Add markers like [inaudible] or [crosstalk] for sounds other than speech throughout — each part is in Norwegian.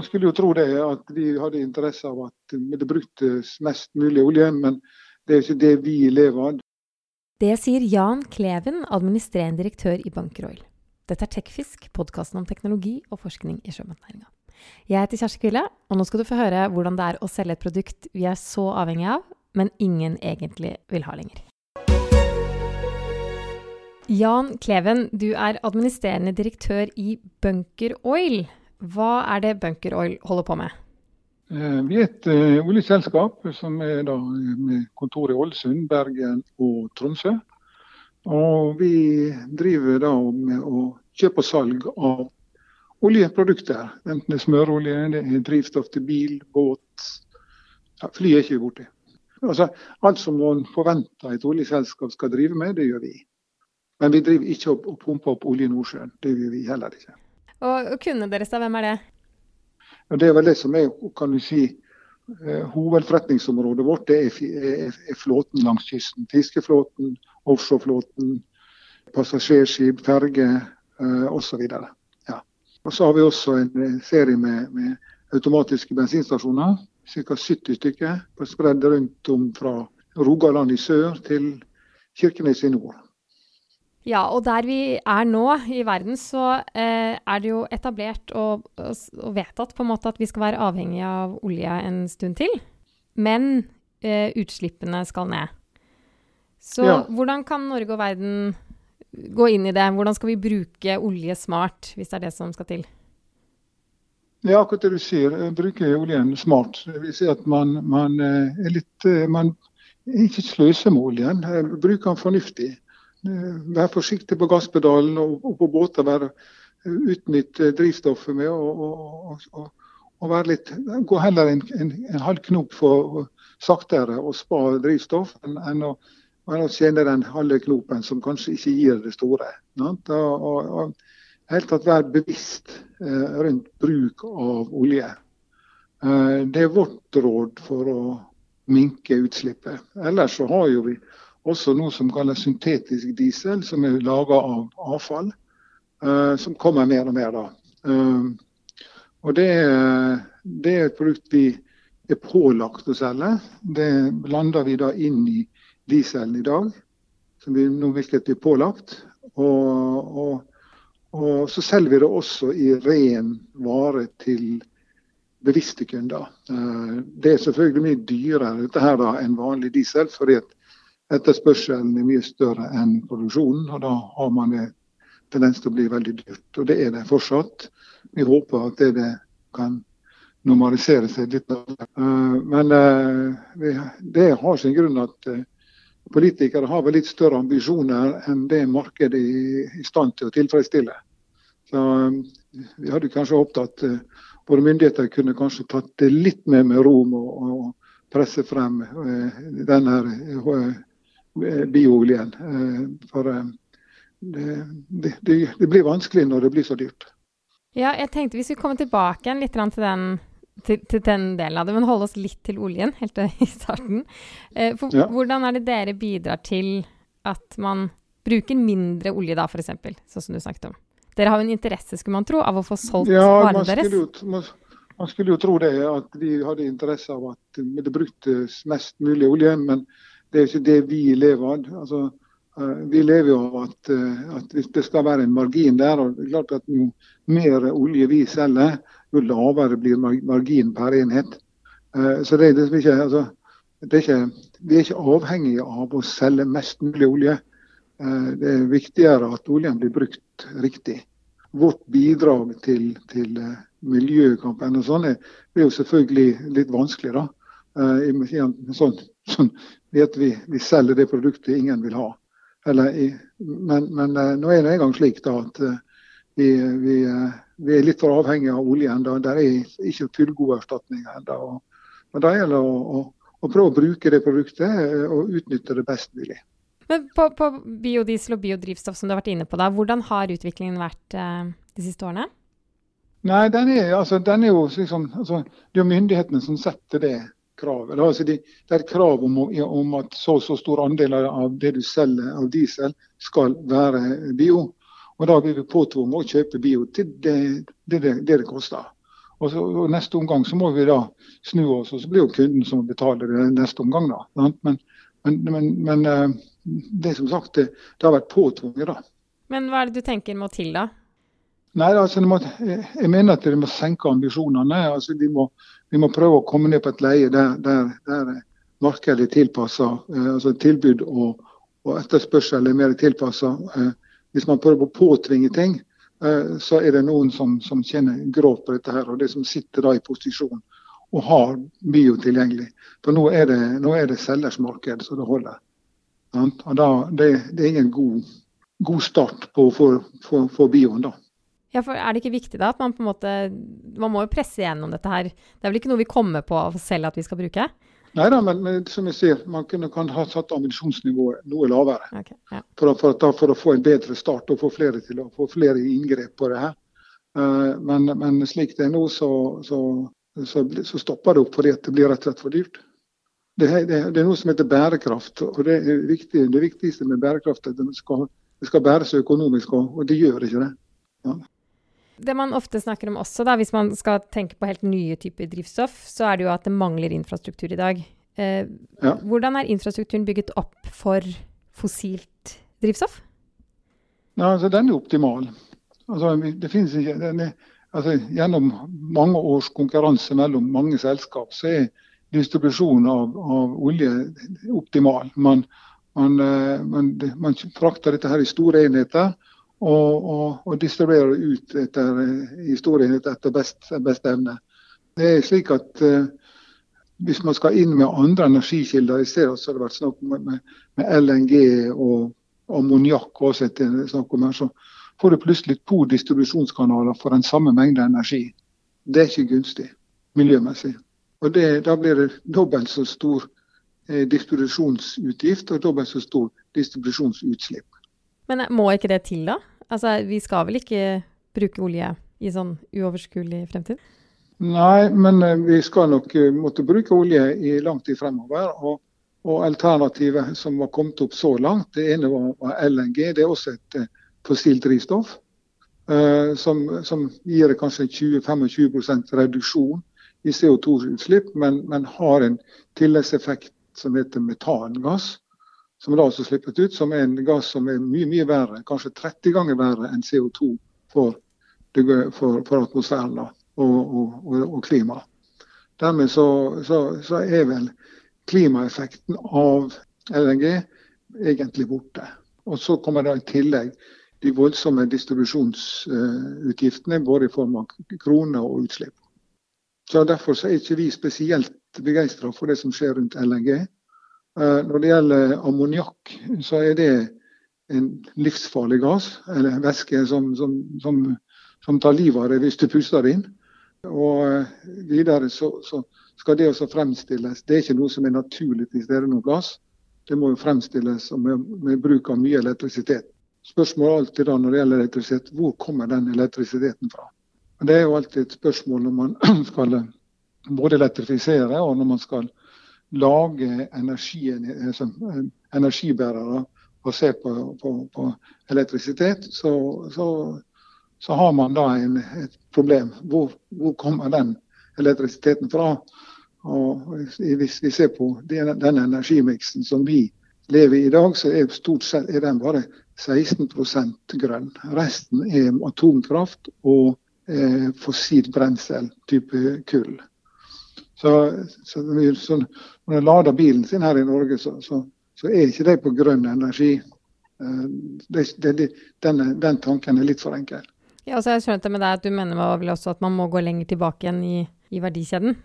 Man skulle jo tro det, at vi hadde interesse av at det bruktes mest mulig olje, men det er ikke det vi lever av. Det sier Jan Kleven, administrerende direktør i Bankeroil. Dette er Tekfisk, podkasten om teknologi og forskning i sjømatnæringa. Jeg heter Kjersti Kvile, og nå skal du få høre hvordan det er å selge et produkt vi er så avhengig av, men ingen egentlig vil ha lenger. Jan Kleven, du er administrerende direktør i Bunker Oil. Hva er det Bunker Oil holder på med? Eh, vi er et uh, oljeselskap som er da med kontor i Ålesund, Bergen og Tromsø. Og vi driver da med å kjøpe og salg av oljeprodukter. Enten det er smørolje, det er drivstoff til bil, båt. Ja, fly er ikke borti. Altså, alt som man forventer et oljeselskap skal drive med, det gjør vi. Men vi driver ikke og pumper opp olje i Nordsjøen. Det gjør vi heller ikke. Og kundene deres, da, hvem er det? Ja, det er vel det som er kan du si, eh, hovedforretningsområdet vårt. Det er, er, flåten langs kysten. Fiskeflåten, offshoreflåten, passasjerskip, ferge eh, osv. Ja. Og så har vi også en eh, serie med, med automatiske bensinstasjoner. Ca. 70 stykker spredd rundt om fra Rogaland i sør til Kirkenes i nord. Ja, og der vi er nå i verden, så eh, er det jo etablert og, og, vedtatt på en måte at vi skal være avhengig av olje en stund til. Men eh, utslippene skal ned. Så ja. hvordan kan Norge og verden gå inn i det? Hvordan skal vi bruke olje smart, hvis det er det som skal til? Ja, akkurat det du sier. Bruke oljen smart. Det vil si at man, man eh, er litt eh, Man ikke sløser med oljen. Eh, bruker den fornuftig. Vær forsiktig på gasspedalen og, på båter. Vær, utnytt drivstoffet med å Gå heller en, en, en halv knop for saktere og spare drivstoff enn, enn å og å tjene den halve knopen som kanskje ikke gir det store. Og, og, og helt tatt være bevisst eh, rundt bruk av olje. Eh, det er vårt råd for å minke utslippet. Ellers så har jo vi også noe som kalles syntetisk diesel, som er laga av avfall. Eh, som kommer mer og mer da. Eh, og det, det, er et produkt vi er pålagt å selge. Det blander vi da inn i dieselen i dag, som vi nå hvilket er pålagt. Og, og, og, så selger vi det også i ren vare til bevisste kunder. Eh, det er selvfølgelig mye dyrere dette her da, enn vanlig diesel, fordi etterspørselen er mye større enn produksjonen. og Da har man en tendens til å bli veldig dyrt. Og det er det fortsatt. Vi håper at det, det kan normalisere seg litt. Eh, men eh, det har sin grunn at politikere har vel litt større ambisjoner enn det markedet er i stand til å tilfredsstille. Så Vi hadde kanskje håpet at våre myndigheter kunne kanskje tatt det litt mer med ro og, presse frem denne biooljen. For det, det, det, blir vanskelig når det blir så dyrt. Ja, jeg tenkte vi skulle komme tilbake litt til den til, til, den delen av det, men holde oss litt til oljen helt i starten. Eh, for, ja. Hvordan er det dere bidrar til at man bruker mindre olje da, f.eks., sånn som du snakket om? Dere har jo en interesse, skulle man tro, av å få solgt ja, varene deres? Man, man, skulle jo tro det, at vi hadde interesse av at det bruktes mest mulig olje. Men det er ikke det vi lever av. Altså, uh, vi lever jo av at, uh, at, det skal være en margin der. og det er klart at Jo mer olje vi selger, jo lavere blir marginen per enhet. Eh, så det er ikke, altså, det er ikke, Vi er ikke avhengige av å selge mest mulig olje. Eh, det er viktigere at oljen blir brukt riktig. Vårt bidrag til, til eh, miljøkampen og sånn er, er, jo selvfølgelig litt vanskelig. da. Sånn, sånn at vi, vi, selger det produktet ingen vil ha. Eller, men, men nå er det en gang slik da, at vi, vi vi er litt for avhengige av oljen. Da. Det er ikke fullgode erstatninger ennå. Men det gjelder å, å, å, prøve å bruke det produktet eh, og utnytte det best mulig. Men på, på biodiesel og biodrivstoff, som du har vært inne på, da, hvordan har utviklingen vært eh, de siste årene? Nei, den er, altså, den er jo liksom, altså, Det er myndighetene som setter det kravet. Altså, det, det er et krav om, om, at så og så stor andel av det du selger av diesel skal være bio. Og da blir vi påtvunget å kjøpe bio til det det, det, det koster. Og, så, og Neste omgang så må vi da snu oss, og så blir jo kunden som betaler det neste omgang. da. Men, men, men, men eh, det som sagt, det har vært påtvunget. da. Men hva er det du tenker må til, da? Nei, altså, Jeg mener at vi må senke ambisjonene. Altså, vi, må, vi må prøve å komme ned på et leie der, der, der markedet er tilpassa. Eh, altså tilbud og, og etterspørsel er mer tilpassa. Eh, hvis man prøver å påtvinge ting, Eh, så er det noen som, som kjenner grovt på dette her, og det som sitter da i posisjon og har bio tilgjengelig. For nå er det, nå er det selgers marked så det holder. Og da, det, det, er ingen god, god start på for, bioen da. Ja, for Er det ikke viktig da at man på en måte Man må jo presse gjennom dette her. Det er vel ikke noe vi kommer på selv at vi skal bruke? Nei da, men, men, som jeg sier, man kunne, kan ha satt ambisjonsnivået noe lavere. Okay, ja. for, for, at, for, å få en bedre start og få flere til å få flere inngrep på det her. Uh, men, men, slik det er nå, så, så, så, så, stopper det opp fordi det blir rett og slett for dyrt. Det, det, det, er noe som heter bærekraft. og Det, viktig, det viktigste med bærekraft er at det skal, det skal bæres økonomisk, og, og det gjør ikke det. Ja. Det man ofte snakker om også, da, hvis man skal tenke på helt nye typer drivstoff, så er det jo at det mangler infrastruktur i dag. Eh, ja. Hvordan er infrastrukturen bygget opp for fossilt drivstoff? Ja, altså, den er optimal. Altså, det finnes ikke, er, altså, gjennom mange års konkurranse mellom mange selskap, så er distribusjonen av, av olje optimal. Man, man, eh, man, man, frakter dette her i store enheter og, og, og distribuere ut etter historien etter best, best evne. Det er slik at uh, Hvis man skal inn med andre energikilder i stedet, så har det vært snakk om med, med LNG og ammoniakk så får du plutselig to distribusjonskanaler for den samme mengde energi. Det er ikke gunstig miljømessig. Og det, Da blir det dobbelt så stor eh, distribusjonsutgift og dobbelt så stor distribusjonsutslipp. Men må ikke det til, da? Altså, vi skal vel ikke bruke olje i sånn uoverskuelig fremtid? Nei, men eh, vi skal nok eh, måtte bruke olje i lang tid fremover. Og, og alternativet som var kommet opp så langt, det ene var, LNG. Det er også et fossilt drivstoff. Uh, som, som, gir kanskje 20-25% reduksjon i CO2-utslipp, men, men, har en tilleggseffekt som heter metangass som da også slippet ut, som er en gass som er mye mye verre, kanskje 30 ganger verre enn CO2 for, for, for atmosfæren og, og, og, og klimaet. Dermed så, så, så, er vel klimaeffekten av LNG egentlig borte. Og Så kommer det i tillegg de voldsomme distribusjonsutgiftene, både i form av kroner og utslipp. Så Derfor så er ikke vi spesielt begeistra for det som skjer rundt LNG. Eh, når det gjelder ammoniakk, så er det en livsfarlig gass, eller væske som, som, som, som tar livet av deg hvis du puster det inn. Og eh, videre så, så, skal det også fremstilles. Det er ikke noe som er naturlig til stede noe plass. Det må jo fremstilles med, med bruk av mye elektrisitet. Spørsmålet er alltid da når det gjelder elektrisitet, hvor kommer den elektrisiteten fra? Det er jo alltid et spørsmål når man [clears throat] skal både elektrifisere og når man skal lage altså, energibærere basert på, på, på elektrisitet, så, så, så, har man da en, et problem. Hvor, hvor, kommer den elektrisiteten fra? Og hvis vi ser på den, den energimiksen som vi lever i i dag, så er stort sett er den bare 16% grønn. Resten er atomkraft og eh, fossilt brensel, type kull. Så, så, så, når en lader bilen sin her i Norge, så, så er ikke det på grønn energi. Det, det, det, den, den, tanken er litt for enkel. Ja, altså jeg skjønte med deg at Du mener vel også at man må gå lenger tilbake igjen i, i verdikjeden?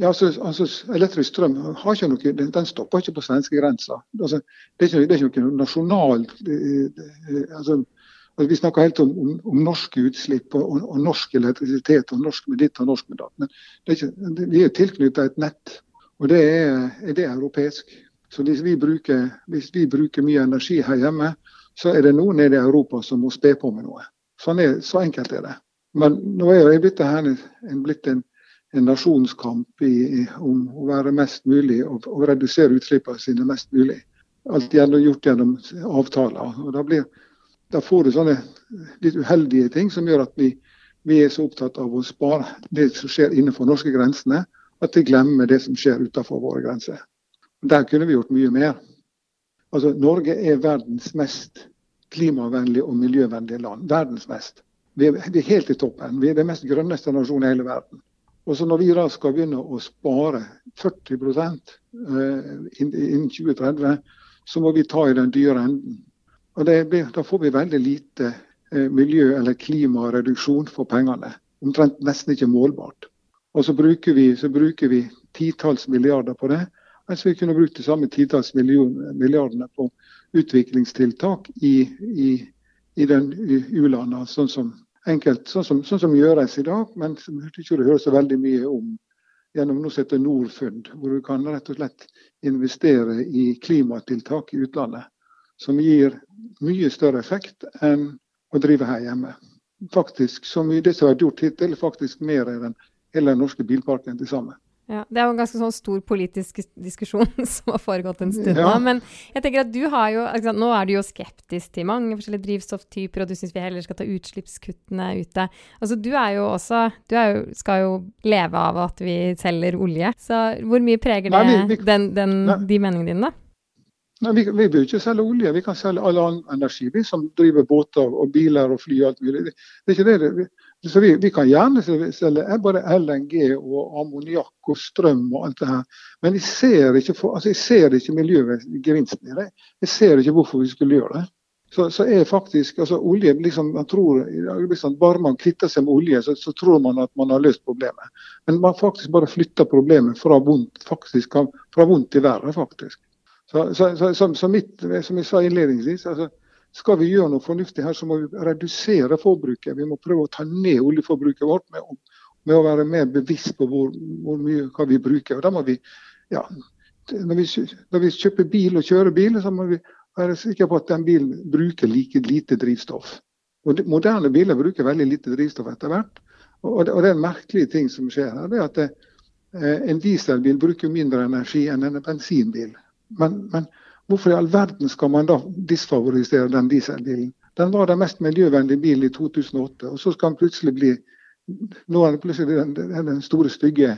Ja, altså, altså, Elektrisk strøm har ikke noe, den stopper ikke på svenskegrensa. Altså, det, er ikke, det er ikke noe nasjonalt altså, vi snakker helt om, om, om norske utslipp og, og, og, norsk elektrisitet og norsk med ditt og norsk med datt. Men er ikke, vi er tilknyttet et nett, og det er, er det europeisk. Så hvis vi, bruker, hvis vi, bruker, mye energi her hjemme, så er det noen nede i Europa som må spe på med noe. Sånn er, så enkelt er det. Men nå er det blitt, her, en, blitt en, en nasjonskamp i, om å være mest mulig og, og redusere utslippene sine mest mulig. Alt gjennom, gjort gjennom avtaler. og da blir da får du sånne litt uheldige ting som gjør at vi, vi er så opptatt av å spare det som skjer innenfor norske grensene, at vi glemmer det som skjer utenfor våre grenser. Der kunne vi gjort mye mer. Altså, Norge er verdens mest klimavennlige og miljøvennlige land. Verdens mest. Vi er, vi er helt i toppen. Vi er den mest grønneste nasjonen i hele verden. Og så Når vi da skal begynne å spare 40 eh, innen 2030, så må vi ta i den dyre enden. Og det, Da får vi veldig lite eh, miljø- eller klimareduksjon for pengene. Omtrent nesten ikke målbart. Og så bruker vi, så vi titalls milliarder på det. Mens vi kunne brukt de samme titalls milliardene på utviklingstiltak i, i, i den u-landa, sånn som enkelt, sånn som, sånn som gjøres i dag, men som ikke hører så veldig mye om gjennom noe som heter Norfund, hvor du kan rett og slett investere i klimatiltak i utlandet. Som gir mye større effekt enn å drive her hjemme. Faktisk, som det som har vært gjort hittil, faktisk mer enn hele den norske bilparken til sammen. Ja, Det er jo en ganske sånn stor politisk diskusjon [laughs] som har foregått en stund ja. Men jeg tenker at du har jo, altså, nå er du jo skeptisk til mange forskjellige drivstofftyper, og du syns vi heller skal ta utslippskuttene ute. Altså, Du er jo også, du jo, skal jo leve av at vi selger olje. Så hvor mye preger det nei, vi, vi, den, den, de meningene dine, da? Nei, vi, vi bør ikke selge olje, vi kan selge all annen energi. Vi som driver båter og biler og fly og alt mulig. Det, er ikke det. det så vi, vi, kan gjerne selge bare LNG og ammoniakk og strøm og alt det her. Men jeg ser ikke, for, altså jeg ikke miljøgevinsten i det. Jeg ser ikke hvorfor vi skulle gjøre det. Så, så er faktisk, altså olje, liksom, man tror, liksom, Bare man kvitter seg med olje, så, så, tror man at man har løst problemet. Men man faktisk bare flytter problemet fra vondt, faktisk, fra vondt til verre. faktisk. Så, så, så mitt, som jeg sa innledningsvis, altså, skal vi gjøre noe fornuftig her, så må vi redusere forbruket. Vi må prøve å ta ned oljeforbruket vårt med, med å være mer bevisst på hvor, hvor, mye hva vi bruker. Og da må vi, ja, når vi, når vi kjøper bil og kjører bil, så må vi være sikre på at den bilen bruker like lite drivstoff. Og de, moderne biler bruker veldig lite drivstoff etter hvert. Og og det er en merkelig ting som skjer her. det er at det, eh, En dieselbil bruker mindre energi enn en bensinbil. Men, men Hvorfor i all verden skal man da disfavorisere den dieselbilen? Den var den mest miljøvennlige bilen i 2008, og så skal den plutselig bli nå er det plutselig den, den store, stygge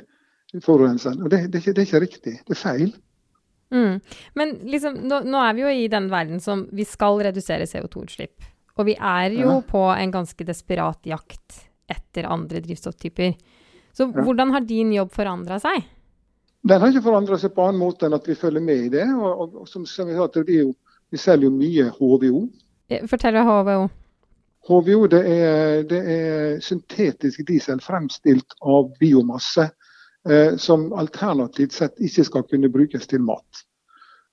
forurenseren. Og det, det, det, er ikke riktig. Det er feil. Mm. Men liksom, nå, nå, er vi jo i den verden som vi skal redusere CO2-utslipp. Og vi er jo ja. på en ganske desperat jakt etter andre drivstofftyper. Så ja. hvordan har din jobb forandra seg? Den har ikke forandra seg på annen måte enn at vi følger med i det. Og, og, og som, som vi, sa, vi, vi, selger jo mye HVO. Fortell hva HVO. HVO det er, det er, syntetisk diesel fremstilt av biomasse. Eh, som alternativt sett ikke skal kunne brukes til mat.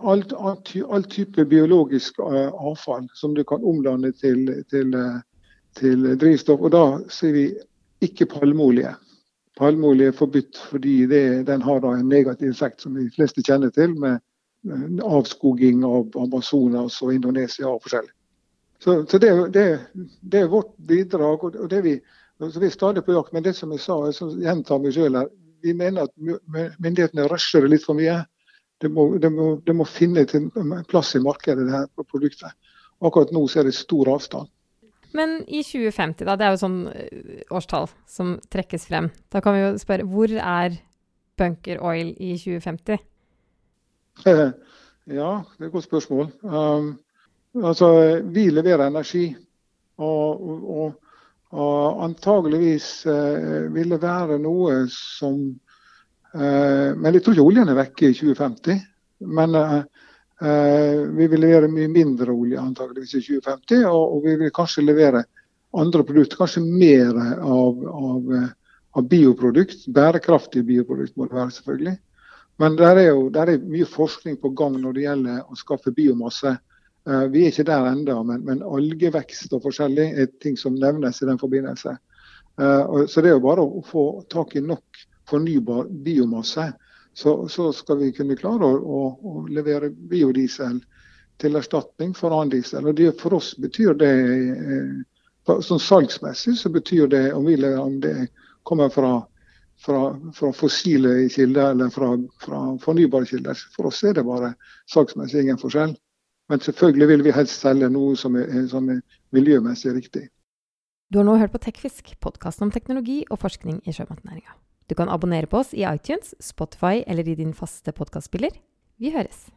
Alt, alt, all type biologisk eh, avfall som du kan omdanne til, til, uh, til drivstoff. Og da sier vi ikke palmeolje. Palmeolje er forbudt fordi det, den har en negativ effekt, som de fleste kjenner til, med avskoging av Amazonas og Indonesia og forskjellig. Så, så det, det, det, er vårt bidrag. og det vi, så Vi er stadig på jakt. Men det som jeg sa, jeg gjentar meg selv her, vi mener at myndighetene rusher litt for mye. Det må, det må, det må finne plass i markedet, det her produktet. Akkurat nå er det stor avstand. Men i 2050, da, det er jo sånn årstall som trekkes frem. Da kan vi jo spørre hvor er bunker oil i 2050? [laughs] Ja, det er et godt spørsmål. Um, altså, vi leverer energi. Og, og, og antageligvis uh, vil det være noe som uh, Men jeg tror ikke oljen er vekke i 2050. Men uh, vi vil levere mye mindre olje antageligvis i 2050, og, og vi vil kanskje levere andre produkter, kanskje mer av, av, eh, av bioprodukt. Bærekraftige bioprodukt må det være, selvfølgelig. Men der er jo der er mye forskning på gang når det gjelder å skaffe biomasse. Eh, vi er ikke der ennå, men, men, algevekst og forskjellig er ting som nevnes i den forbindelse. Så det er jo bare å få tak i nok fornybar biomasse så, så, skal vi kunne klare å, å, å, levere biodiesel til erstatning for annen diesel. Og det, For oss betyr det eh, sånn salgsmessig så betyr det om, vi, om det kommer fra, fra, fra fossile kilder eller fra, fra, fornybare kilder. For oss er det bare salgsmessig ingen forskjell. Men selvfølgelig vil vi helst selge noe som er, som er miljømessig riktig. Du har nå hørt på Tekfisk, podkasten om teknologi og forskning i sjømatnæringa. Du kan abonnere på oss i iTunes, Spotify eller i din faste podkastspiller. Vi høres!